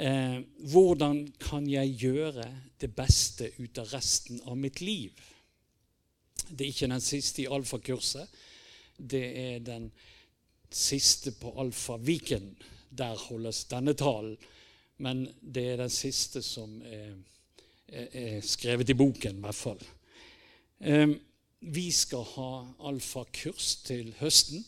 Eh, hvordan kan jeg gjøre det beste ut av resten av mitt liv? Det er ikke den siste i alfakurset. Det er den siste på Alfa Viken. Der holdes denne talen. Men det er den siste som er, er skrevet i boken, i hvert fall. Eh, vi skal ha alfakurs til høsten.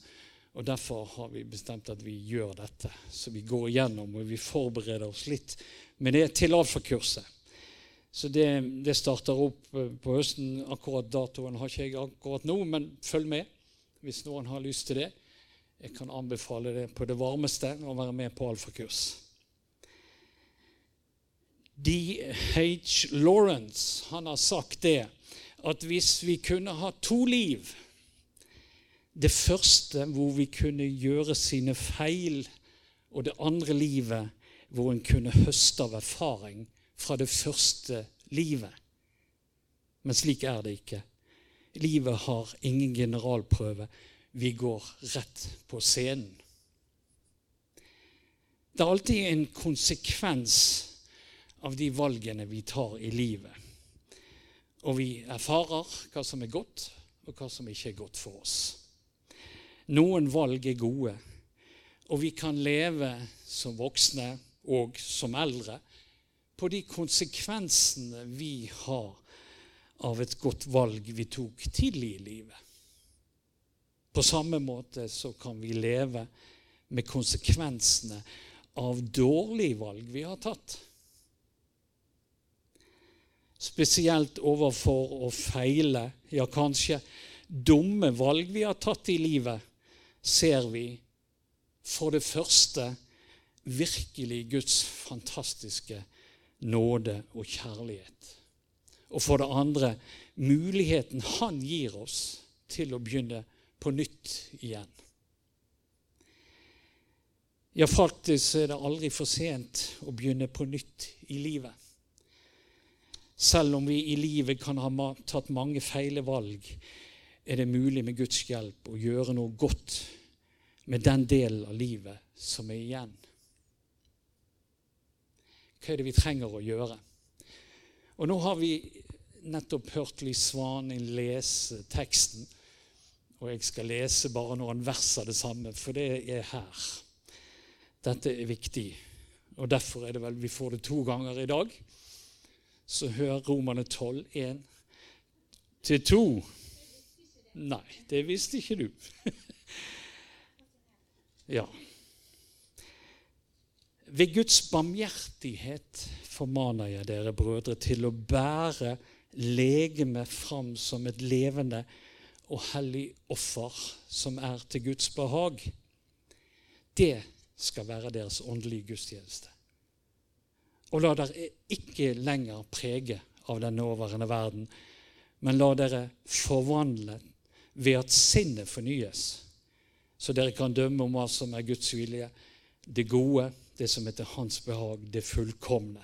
Og Derfor har vi bestemt at vi gjør dette. Så vi går igjennom og vi forbereder oss litt med det til alfakurset. Så det, det, starter opp eh, på høsten. Akkurat datoen har ikke jeg akkurat nå, men følg med hvis noen har lyst til det. Jeg kan anbefale det på det varmeste å være med på alfakurs. D.H. Lawrence han har sagt det at hvis vi kunne ha to liv Det første hvor vi kunne gjøre sine feil, og det andre livet hvor en kunne høste av erfaring fra det første livet. Men slik er det ikke. Livet har ingen generalprøve. Vi går rett på scenen. Det er alltid en konsekvens av de valgene vi tar i livet. Og vi erfarer hva som er godt, og hva som ikke er godt for oss. Noen valg er gode, og vi kan leve som voksne og som eldre på de konsekvensene vi har av et godt valg vi tok tidlig i livet. På samme måte så kan vi leve med konsekvensene av dårlige valg vi har tatt. Spesielt overfor å feile, ja, kanskje dumme valg vi har tatt i livet, ser vi for det første virkelig Guds fantastiske nåde og kjærlighet. Og for det andre muligheten han gir oss til å begynne på nytt igjen. Ja, faktisk er det aldri for sent å begynne på nytt i livet. Selv om vi i livet kan ha tatt mange feile valg, er det mulig med Guds hjelp å gjøre noe godt med den delen av livet som er igjen. Hva er det vi trenger å gjøre? Og nå har vi nettopp hørt Liv Svaning lese teksten. Og jeg skal lese bare noen vers av det samme, for det er her. Dette er viktig. Og derfor er det vel vi får det to ganger i dag. Så hør Romane 12, 1 til 2. Nei, det visste ikke du. ja. Ved Guds barmhjertighet formaner jeg dere, brødre, til å bære legemet fram som et levende og hellig offer som er til Guds behag. Det skal være deres åndelige gudstjeneste. Og la dere ikke lenger prege av den nåværende verden, men la dere forvandle ved at sinnet fornyes, så dere kan dømme om hva som er Guds vilje, det gode, det som heter hans behag, det fullkomne.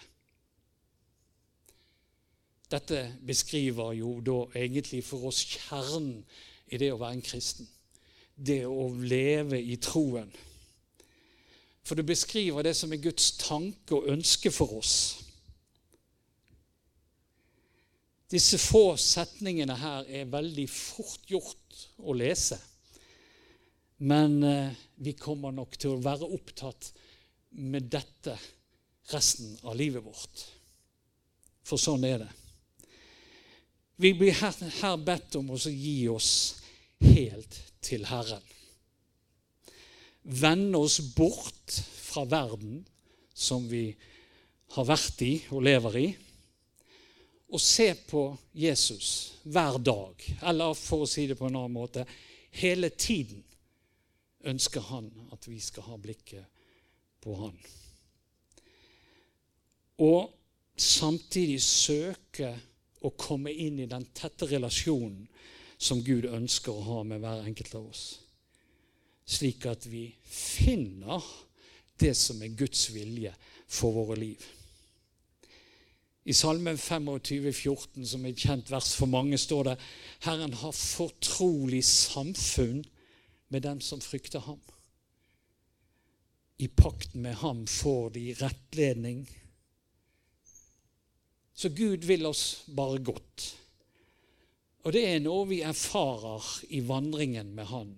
Dette beskriver jo da egentlig for oss kjernen i det å være en kristen. Det å leve i troen. For det beskriver det som er Guds tanke og ønske for oss. Disse få setningene her er veldig fort gjort å lese. Men eh, vi kommer nok til å være opptatt med dette resten av livet vårt. For sånn er det. Vi blir her, her bedt om å gi oss helt til Herren. Vende oss bort fra verden som vi har vært i og lever i, og se på Jesus hver dag. Eller for å si det på en annen måte hele tiden ønsker han at vi skal ha blikket på han. Og samtidig søke å komme inn i den tette relasjonen som Gud ønsker å ha med hver enkelt av oss. Slik at vi finner det som er Guds vilje for våre liv. I Salmen 25, 14, som er et kjent vers for mange, står det Herren har fortrolig samfunn med dem som frykter ham. i pakten med ham får de rettledning. Så Gud vil oss bare godt. Og det er noe vi erfarer i vandringen med Han,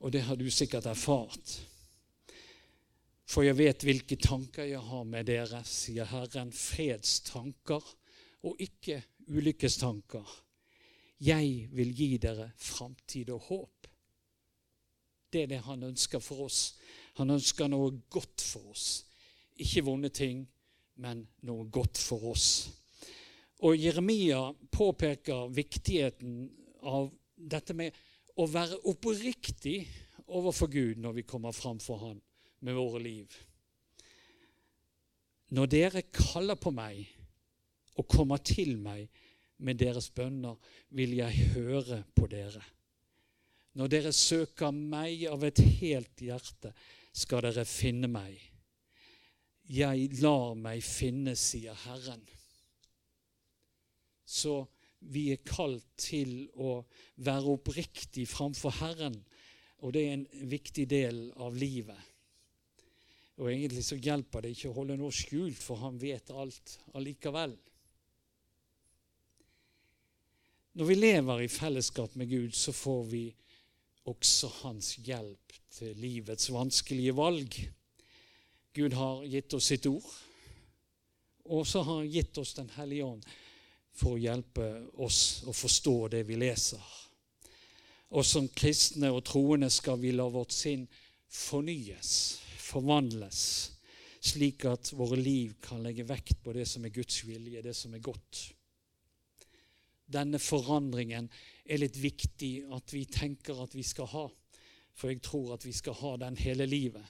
og det har du sikkert erfart. For jeg vet hvilke tanker jeg har med dere, sier Herren, fredstanker og ikke ulykkestanker. Jeg vil gi dere framtid og håp. Det er det han ønsker for oss. Han ønsker noe godt for oss. Ikke vonde ting, men noe godt for oss. Og Jeremia påpeker viktigheten av dette med å være oppriktig overfor Gud når vi kommer fram for Han med våre liv. Når dere kaller på meg og kommer til meg med deres bønner, vil jeg høre på dere. Når dere søker meg av et helt hjerte, skal dere finne meg. Jeg lar meg finne, sier Herren. Så vi er kalt til å være oppriktig framfor Herren, og det er en viktig del av livet. Og egentlig så hjelper det ikke å holde noe skjult, for han vet alt allikevel. Når vi lever i fellesskap med Gud, så får vi også hans hjelp til livets vanskelige valg. Gud har gitt oss sitt ord, og så har han gitt oss Den hellige ånd for å hjelpe oss å forstå det vi leser. Og som kristne og troende skal vi la vårt sinn fornyes, forvandles, slik at våre liv kan legge vekt på det som er Guds vilje, det som er godt denne forandringen er litt viktig at vi tenker at vi skal ha. For jeg tror at vi skal ha den hele livet.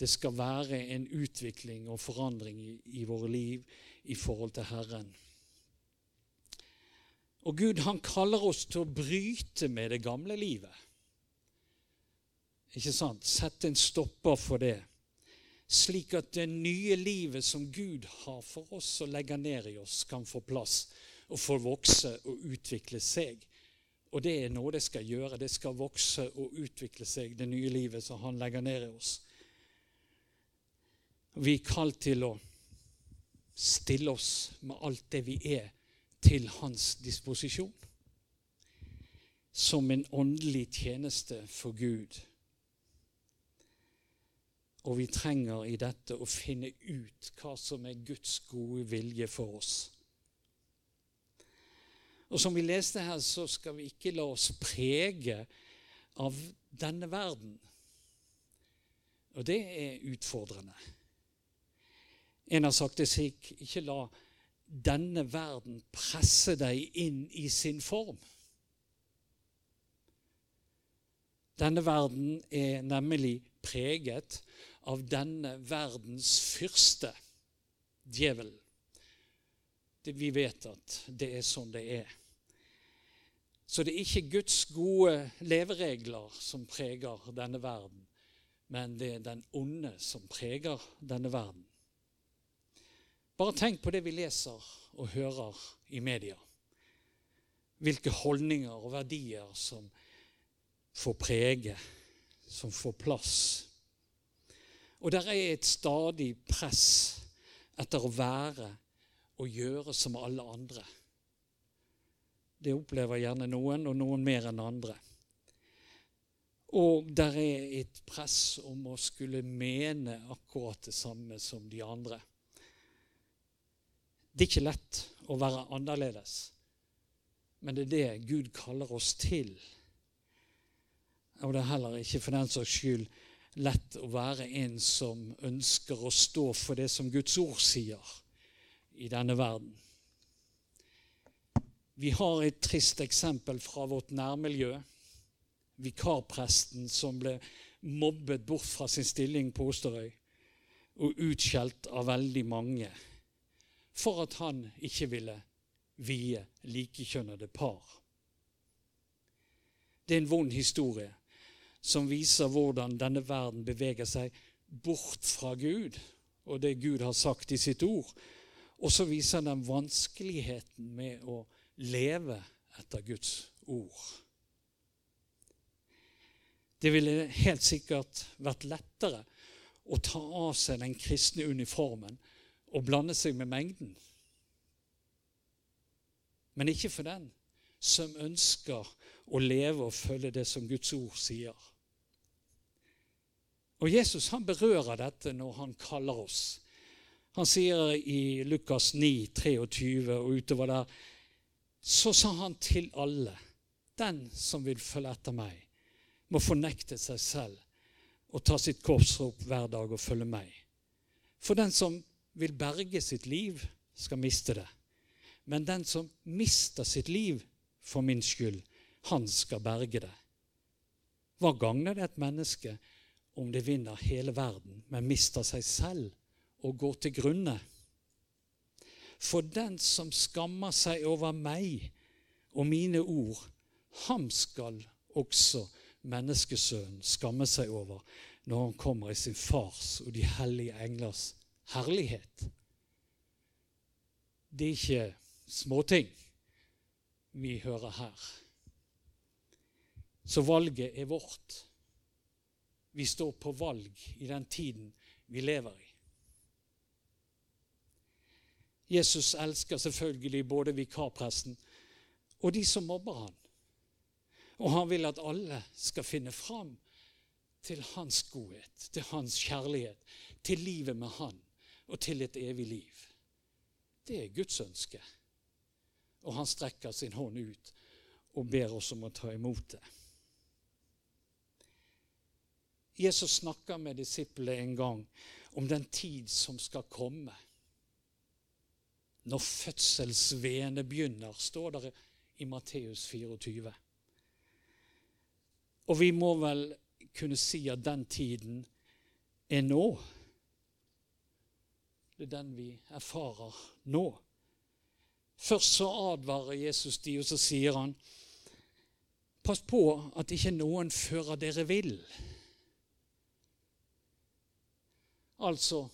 Det skal være en utvikling og forandring i, i våre liv i forhold til Herren. Og Gud han kaller oss til å bryte med det gamle livet. Ikke sant? Sette en stopper for det. Slik at det nye livet som Gud har for oss og legger ned i oss, kan få plass og får vokse og utvikle seg. Og det er noe det skal gjøre. Det skal vokse og utvikle seg, det nye livet som han legger ned i oss. Vi er kalt til å stille oss med alt det vi er, til hans disposisjon. Som en åndelig tjeneste for Gud. Og vi trenger i dette å finne ut hva som er Guds gode vilje for oss. Og som vi leste her, så skal vi ikke la oss prege av denne verden. Og det er utfordrende. En har sagt det slik ikke la denne verden presse deg inn i sin form. Denne verden er nemlig preget av denne verdens fyrste, djevelen. Vi vet at det er sånn det er. Så det er ikke Guds gode leveregler som preger denne verden, men det er den onde som preger denne verden. Bare tenk på det vi leser og hører i media. Hvilke holdninger og verdier som får prege, som får plass. Og der er et stadig press etter å være og gjøre som alle andre. Det opplever gjerne noen, og noen mer enn andre. Og der er et press om å skulle mene akkurat det samme som de andre. Det er ikke lett å være annerledes, men det er det Gud kaller oss til. Og det er heller ikke for den saks skyld lett å være en som ønsker å stå for det som Guds ord sier i denne verden. Vi har et trist eksempel fra vårt nærmiljø. Vikarpresten som ble mobbet bort fra sin stilling på Osterøy og utskjelt av veldig mange for at han ikke ville vie likekjønnede par. Det er en vond historie som viser hvordan denne verden beveger seg bort fra Gud og det Gud har sagt i sitt ord. Og så viser den vanskeligheten med å leve etter Guds ord. Det ville helt sikkert vært lettere å ta av seg den kristne uniformen og blande seg med mengden. Men ikke for den som ønsker å leve og følge det som Guds ord sier. Og Jesus han berører dette når han kaller oss. Han sier i Lukas 9, 23 og utover der Så sa han til alle, den som vil følge etter meg, må fornekte seg selv og ta sitt korps opp hver dag og følge meg. For den som vil berge sitt liv, skal miste det. Men den som mister sitt liv for min skyld, han skal berge det. Hva gagner det et menneske om det vinner hele verden, men mister seg selv og går til grunne? For den som skammer seg over meg og mine ord, ham skal også menneskesønnen skamme seg over når han kommer i sin fars og de hellige englers herlighet. Det er ikke småting vi hører her. Så valget er vårt. Vi står på valg i den tiden vi lever i. Jesus elsker selvfølgelig både vikarpresten og de som mobber han. Og han vil at alle skal finne fram til hans godhet, til hans kjærlighet, til livet med han og til et evig liv. Det er Guds ønske. Og han strekker sin hånd ut og ber oss om å ta imot det. Jesus snakker med disiplene en gang om den tid som skal komme. Når fødselsveene begynner, står det i Matteus 24. Og vi må vel kunne si at den tiden er nå. Det er den vi erfarer nå. Først så advarer Jesus de, og så sier han Pass på at ikke noen fører dere vill. Altså,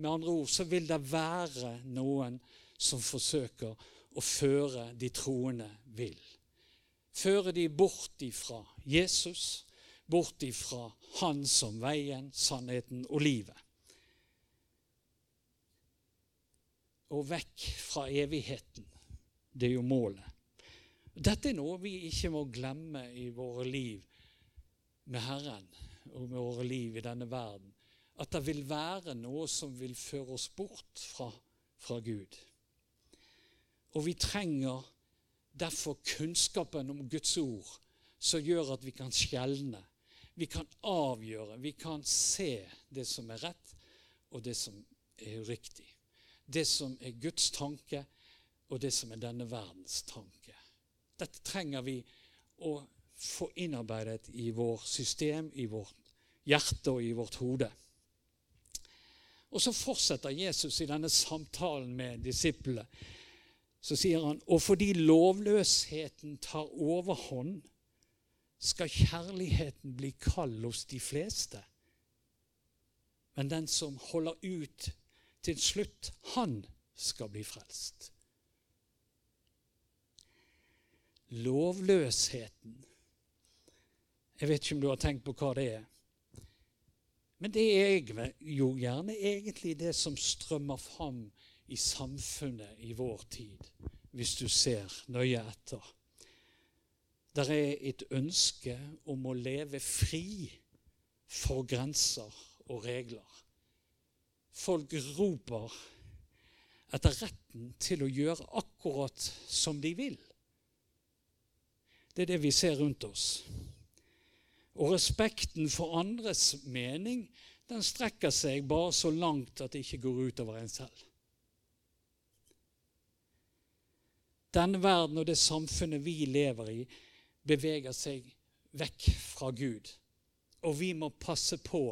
med andre ord så vil det være noen forsøker å føre de troende vill. Føre de bort ifra Jesus, bort ifra Han som veien, sannheten og livet. Og vekk fra evigheten. Det er jo målet. Dette er noe vi ikke må glemme i våre liv med Herren og med våre liv i denne verden at det vil være noe som vil føre oss bort fra, fra Gud. Og vi trenger derfor kunnskapen om Guds ord, som gjør at vi kan skjelne. Vi kan avgjøre, vi kan se det som er rett, og det som er uriktig. Det som er Guds tanke, og det som er denne verdens tanke. Dette trenger vi å få innarbeidet i vårt system, i vårt hjerte og i vårt hode. Og så fortsetter Jesus i denne samtalen med disiplene. Så sier han, og fordi lovløsheten tar overhånd, skal kjærligheten bli kald hos de fleste. Men den som holder ut til slutt, han skal bli frelst. Lovløsheten Jeg vet ikke om du har tenkt på hva det er. Men det er jo gjerne egentlig det som strømmer fram i samfunnet i vår tid, hvis du ser nøye etter. Det er et ønske om å leve fri for grenser og regler. Folk roper etter retten til å gjøre akkurat som de vil. Det er det vi ser rundt oss. Og respekten for andres mening den strekker seg bare så langt at det ikke går utover en selv. Denne verden og det samfunnet vi lever i, beveger seg vekk fra Gud. Og vi må passe på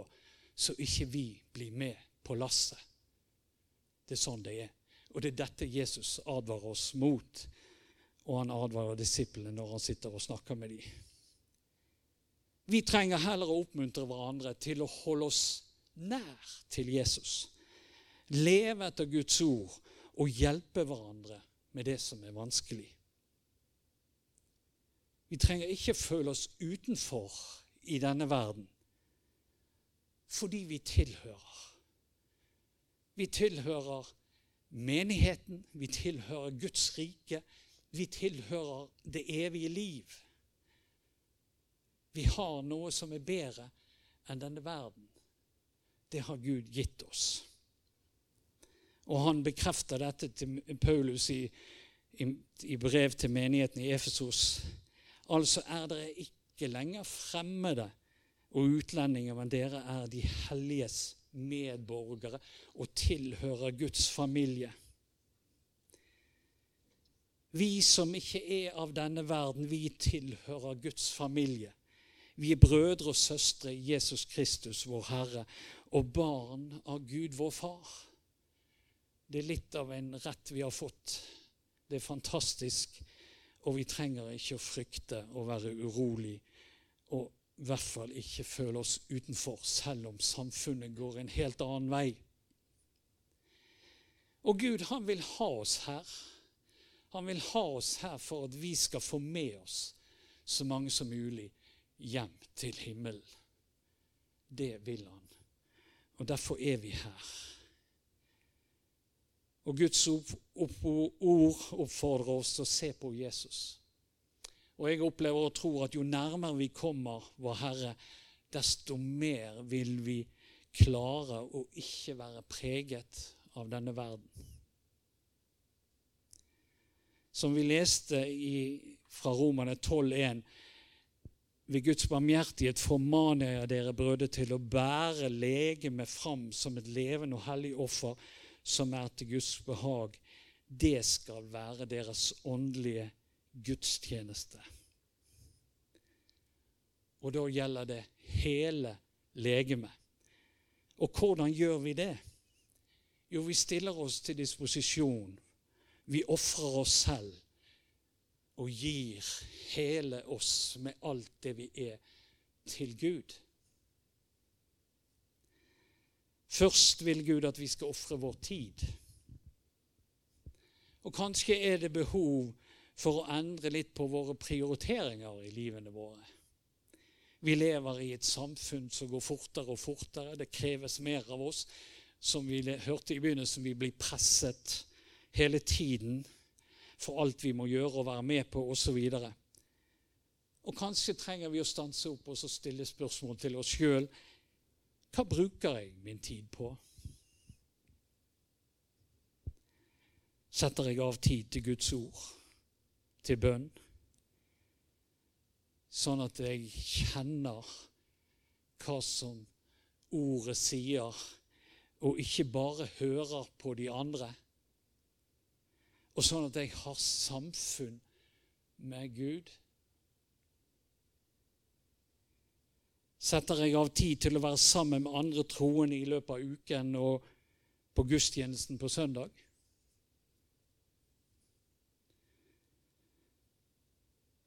så ikke vi blir med på lasset. Det er sånn det er. Og det er dette Jesus advarer oss mot. Og han advarer disiplene når han sitter og snakker med dem. Vi trenger heller å oppmuntre hverandre til å holde oss nær til Jesus. Leve etter Guds ord og hjelpe hverandre med det som er vanskelig. Vi trenger ikke føle oss utenfor i denne verden. fordi vi tilhører. Vi tilhører menigheten, vi tilhører Guds rike, vi tilhører det evige liv. Vi har noe som er bedre enn denne verden. Det har Gud gitt oss. Og han bekrefter dette til Paulus i, i, i brev til menigheten i Efesos. Altså er dere ikke lenger fremmede og utlendinger, men dere er de helliges medborgere og tilhører Guds familie. Vi som ikke er av denne verden, vi tilhører Guds familie. Vi er brødre og søstre i Jesus Kristus, vår Herre, og barn av Gud, vår Far. Det er litt av en rett vi har fått. Det er fantastisk, og vi trenger ikke å frykte og være urolig. Og i hvert fall ikke føle oss utenfor, selv om samfunnet går en helt annen vei. Og Gud, han vil ha oss her. Han vil ha oss her for at vi skal få med oss så mange som mulig hjem til himmelen. Det vil han. Og derfor er vi her. Og Guds ord oppfordrer oss til å se på Jesus. Og jeg opplever og tror at jo nærmere vi kommer vår Herre, desto mer vil vi klare å ikke være preget av denne verden. Som vi leste i, fra Romane 12,1.: Ved Guds barmhjertighet formaner jeg dere brødre til å bære legemet fram som et levende og hellig offer som er til Guds behag. Det skal være deres åndelige gudstjeneste. Og da gjelder det hele legemet. Og hvordan gjør vi det? Jo, vi stiller oss til disposisjon. Vi ofrer oss selv og gir hele oss med alt det vi er, til Gud. Først vil Gud at vi skal ofre vår tid. Og kanskje er det behov for å endre litt på våre prioriteringer i livene våre. Vi lever i et samfunn som går fortere og fortere. Det kreves mer av oss. Som vi hørte i begynnelsen, vi blir presset hele tiden for alt vi må gjøre og være med på, osv. Og, og kanskje trenger vi å stanse opp og stille spørsmål til oss sjøl. Hva bruker jeg min tid på? Setter jeg av tid til Guds ord? til bønn, sånn at jeg kjenner hva som ordet sier, og ikke bare hører på de andre. Og sånn at jeg har samfunn med Gud. Setter jeg av tid til å være sammen med andre troende i løpet av uken og på gudstjenesten på søndag?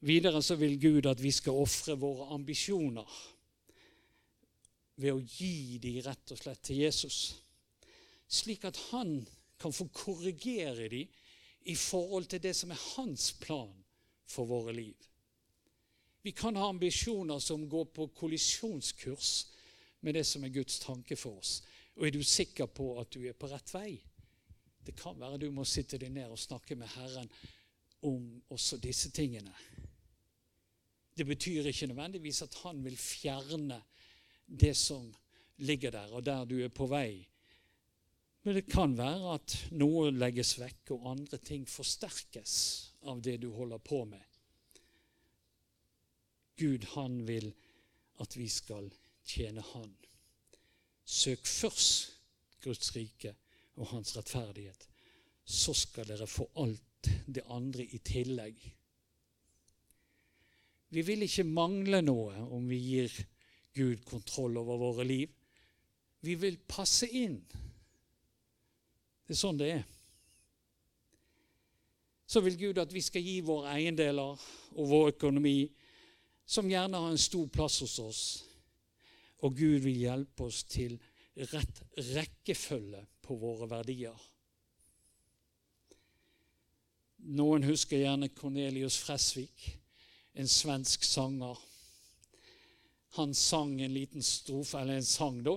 Videre så vil Gud at vi skal ofre våre ambisjoner ved å gi dem rett og slett til Jesus, slik at han kan få korrigere dem i forhold til det som er hans plan for våre liv. Vi kan ha ambisjoner som går på kollisjonskurs med det som er Guds tanke for oss. Og er du sikker på at du er på rett vei? Det kan være du må sitte deg ned og snakke med Herren om også disse tingene. Det betyr ikke nødvendigvis at han vil fjerne det som ligger der, og der du er på vei. Men det kan være at noe legges vekk, og andre ting forsterkes av det du holder på med. Gud, han vil at vi skal tjene Han. Søk først Guds rike og Hans rettferdighet. Så skal dere få alt det andre i tillegg. Vi vil ikke mangle noe om vi gir Gud kontroll over våre liv. Vi vil passe inn. Det er sånn det er. Så vil Gud at vi skal gi våre eiendeler og vår økonomi, som gjerne har en stor plass hos oss. Og Gud vil hjelpe oss til rett rekkefølge på våre verdier. Noen husker gjerne Cornelius Fresvik en svensk sanger. Han sang en liten strofe, eller en sang, da,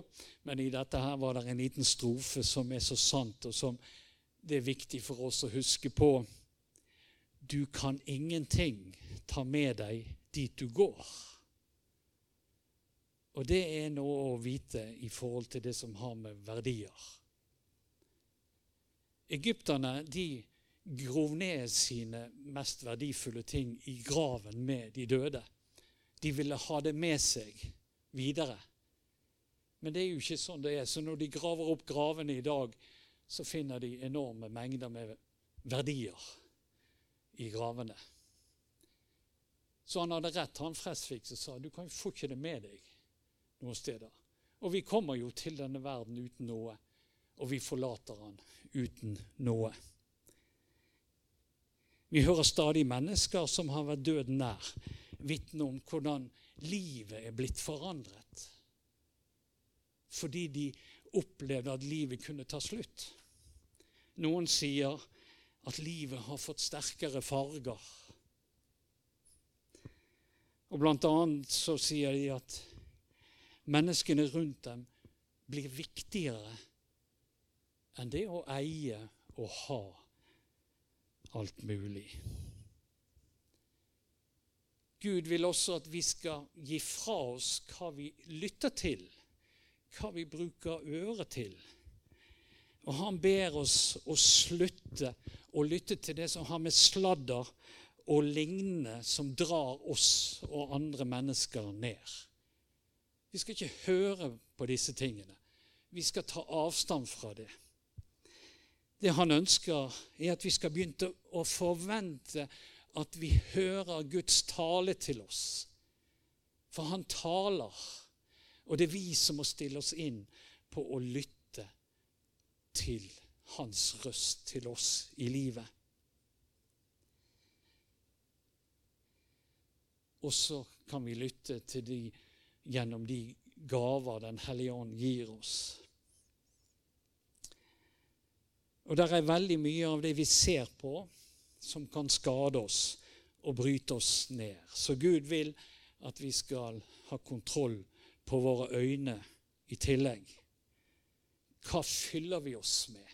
men i dette her var det en liten strofe som er så sant, og som det er viktig for oss å huske på. Du kan ingenting ta med deg dit du går. Og det er noe å vite i forhold til det som har med verdier. Egypterne de grov ned sine mest verdifulle ting i graven med de døde. De ville ha det med seg videre. Men det er jo ikke sånn det er. Så når de graver opp gravene i dag, så finner de enorme mengder med verdier i gravene. Så han hadde rett, han Fresvik, som sa du kan jo få ikke det med deg noen steder. Og vi kommer jo til denne verden uten noe, og vi forlater han uten noe. Vi hører stadig mennesker som har vært døden nær, vitne om hvordan livet er blitt forandret. Fordi de opplevde at livet kunne ta slutt. Noen sier at livet har fått sterkere farger. Og Blant annet så sier de at menneskene rundt dem blir viktigere enn det å eie og ha alt mulig. Gud vil også at vi skal gi fra oss hva vi lytter til, hva vi bruker øret til. Og han ber oss å slutte å lytte til det som har med sladder og lignende som drar oss og andre mennesker ned. Vi skal ikke høre på disse tingene. Vi skal ta avstand fra det. Det han ønsker, er at vi skal begynne å forvente at vi hører Guds tale til oss. For han taler, og det er vi som må stille oss inn på å lytte til hans røst til oss i livet. Og så kan vi lytte til de gjennom de gaver Den hellige ånd gir oss. Og det er veldig mye av det vi ser på, som kan skade oss og bryte oss ned. Så Gud vil at vi skal ha kontroll på våre øyne i tillegg. Hva fyller vi oss med?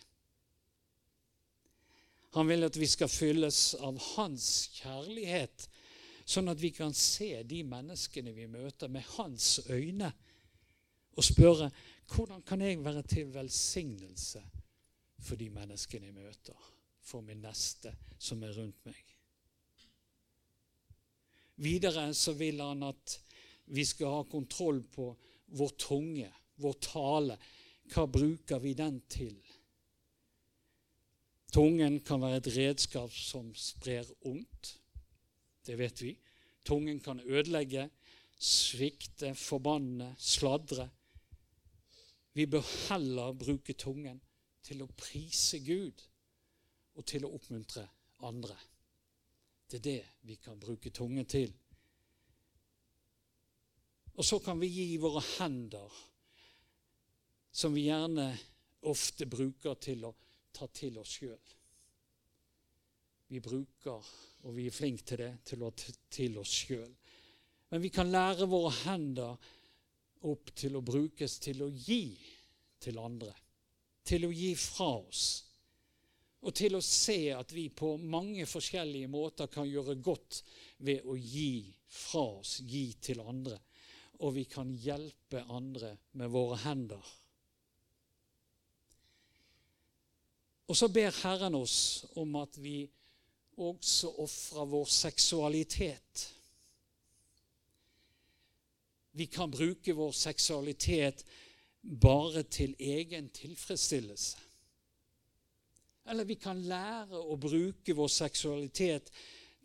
Han vil at vi skal fylles av hans kjærlighet, sånn at vi kan se de menneskene vi møter, med hans øyne, og spørre hvordan kan jeg være til velsignelse for de menneskene jeg møter? for min neste som er rundt meg. Videre så vil han at vi skal ha kontroll på vår tunge, vår tale. Hva bruker vi den til? Tungen kan være et redskap som sprer ondt. Det vet vi. Tungen kan ødelegge, svikte, forbanne, sladre. Vi bør heller bruke tungen til å prise Gud og til å oppmuntre andre. Det er det vi kan bruke tungen til. Og så kan vi gi våre hender, som vi gjerne ofte bruker til å ta til oss sjøl. Vi bruker, og vi er flinke til det, til å til oss sjøl. Men vi kan lære våre hender opp til å brukes til å gi til andre. Til å gi fra oss og til å se at vi på mange forskjellige måter kan gjøre godt ved å gi fra oss, gi til andre. Og vi kan hjelpe andre med våre hender. Og så ber Herren oss om at vi også ofre vår seksualitet. Vi kan bruke vår seksualitet bare til egen tilfredsstillelse. Eller vi kan lære å bruke vår seksualitet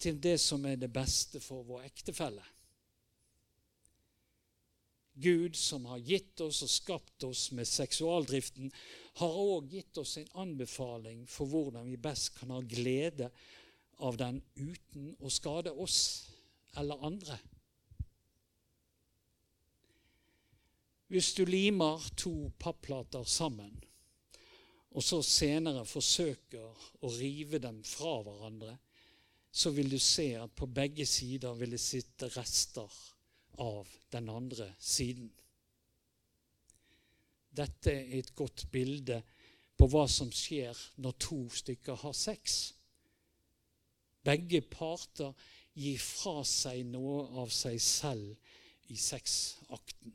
til det som er det beste for vår ektefelle. Gud, som har gitt oss og skapt oss med seksualdriften, har òg gitt oss en anbefaling for hvordan vi best kan ha glede av den uten å skade oss eller andre. Hvis du limer to papplater sammen og så senere forsøker å rive dem fra hverandre, så vil du se at på begge sider vil det sitte rester av den andre siden. Dette er et godt bilde på hva som skjer når to stykker har sex. Begge parter gir fra seg noe av seg selv i sexakten.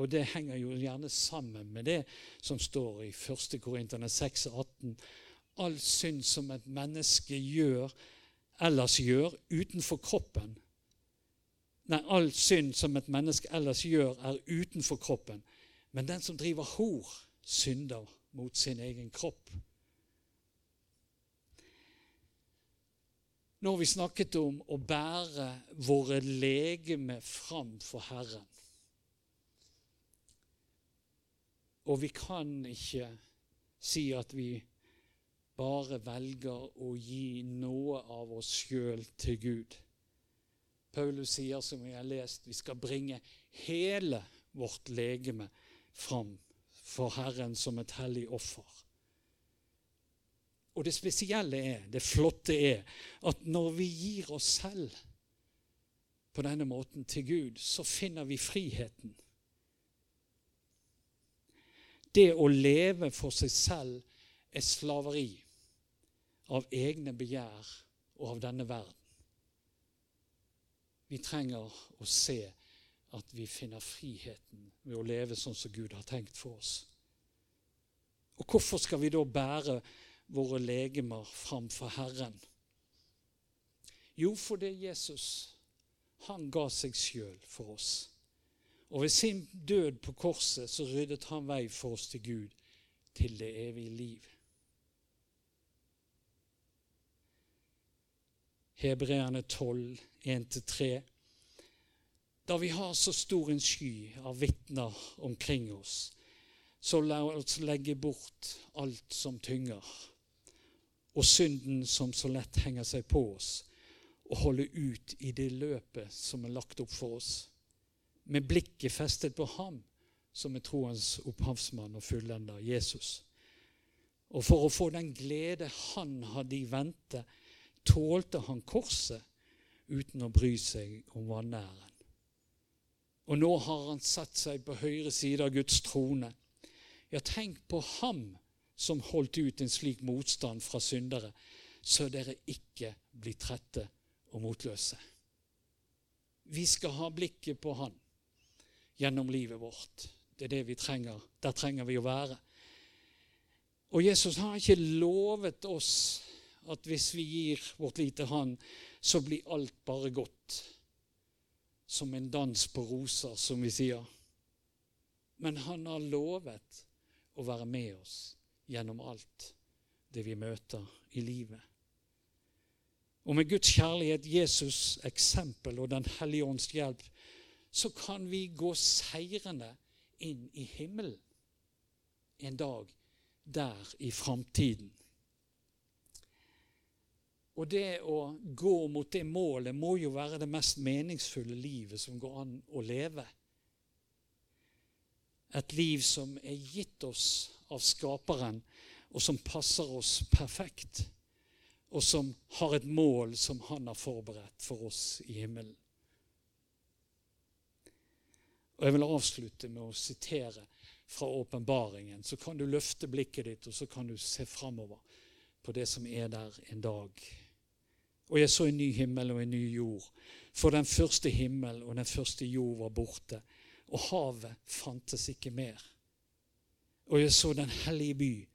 Og det henger jo gjerne sammen med det som står i 1. Korinterne 6, 18. All synd som et menneske gjør, ellers gjør, utenfor kroppen, Nei, all synd som et menneske ellers gjør, er utenfor kroppen. Men den som driver hor, synder mot sin egen kropp. Nå har vi snakket om å bære våre legeme fram for Herren. Og vi kan ikke si at vi bare velger å gi noe av oss sjøl til Gud. Paulus sier, som vi har lest, vi skal bringe hele vårt legeme fram for Herren som et hellig offer. Og det spesielle er, det flotte er, at når vi gir oss selv på denne måten til Gud, så finner vi friheten. Det å leve for seg selv er slaveri av egne begjær og av denne verden. Vi trenger å se at vi finner friheten ved å leve sånn som Gud har tenkt for oss. Og hvorfor skal vi da bære våre legemer framfor Herren? Jo, fordi Jesus han ga seg sjøl for oss. Og ved sin død på korset så ryddet han vei for oss til Gud, til det evige liv. Hebreerne 12, 1-3. Da vi har så stor en sky av vitner omkring oss, så la oss legge bort alt som tynger, og synden som så lett henger seg på oss, og holde ut i det løpet som er lagt opp for oss, med blikket festet på ham som er troens opphavsmann og fullender, Jesus. Og for å få den glede han hadde i vente, tålte han korset uten å bry seg om vanæren. Og nå har han satt seg på høyre side av Guds trone. Ja, tenk på ham som holdt ut en slik motstand fra syndere, så dere ikke blir trette og motløse. Vi skal ha blikket på han gjennom livet vårt. Det er det vi trenger. Der trenger vi å være. Og Jesus har ikke lovet oss at hvis vi gir vårt liv til Han, så blir alt bare godt. Som en dans på roser, som vi sier. Men han har lovet å være med oss gjennom alt det vi møter i livet. Og med Guds kjærlighet, Jesus' eksempel og Den hellige ånds hjelp, så kan vi gå seirende inn i himmelen en dag der i framtiden. Og det å gå mot det målet må jo være det mest meningsfulle livet som går an å leve. Et liv som er gitt oss av Skaperen, og som passer oss perfekt. Og som har et mål som han har forberedt for oss i himmelen. Og Jeg vil avslutte med å sitere fra åpenbaringen. Så kan du løfte blikket ditt, og så kan du se framover på det som er der en dag. Og jeg så en ny himmel og en ny jord. For den første himmel og den første jord var borte, og havet fantes ikke mer. Og jeg så den hellige by,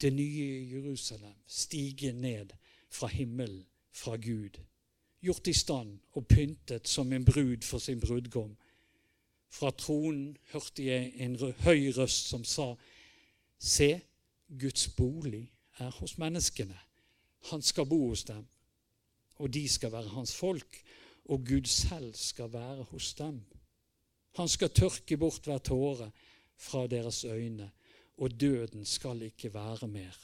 det nye Jerusalem, stige ned fra himmelen, fra Gud, gjort i stand og pyntet som en brud for sin brudgom. Fra tronen hørte jeg en høy røst som sa, Se, Guds bolig er hos menneskene. Han skal bo hos dem og de skal være hans folk, og Gud selv skal være hos dem. Han skal tørke bort hver tåre fra deres øyne, og døden skal ikke være mer.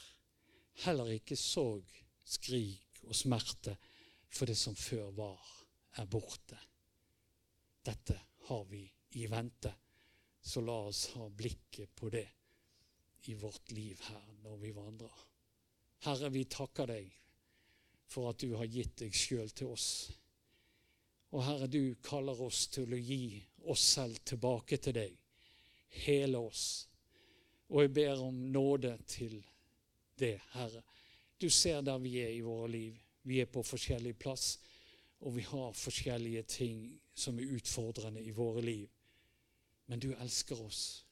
Heller ikke sorg, skrik og smerte, for det som før var, er borte. Dette har vi i vente, så la oss ha blikket på det i vårt liv her når vi vandrer. Herre, vi takker deg for at du har gitt deg sjøl til oss. Og Herre, du kaller oss til å gi oss selv tilbake til deg. Hele oss. Og jeg ber om nåde til det, Herre. Du ser der vi er i våre liv. Vi er på forskjellig plass, og vi har forskjellige ting som er utfordrende i våre liv. Men du elsker oss,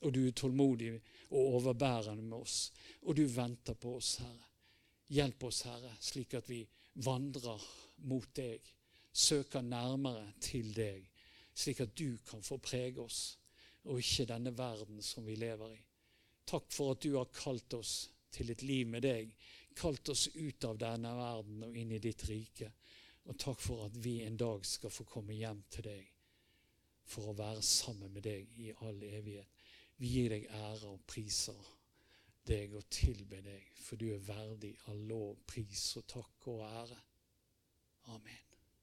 og du er tålmodig og overbærende med oss. Og du venter på oss, Herre. Hjelp oss, Herre, slik at vi vandrer mot deg, søker nærmere til deg, slik at du kan få prege oss, og ikke denne verden som vi lever i. Takk for at du har kalt oss til et liv med deg, kalt oss ut av denne verden og inn i ditt rike. Og takk for at vi en dag skal få komme hjem til deg for å være sammen med deg i all evighet. Vi gir deg ære og priser deg og tilbe deg, for du er verdig av lov, pris og takk og ære. Amen.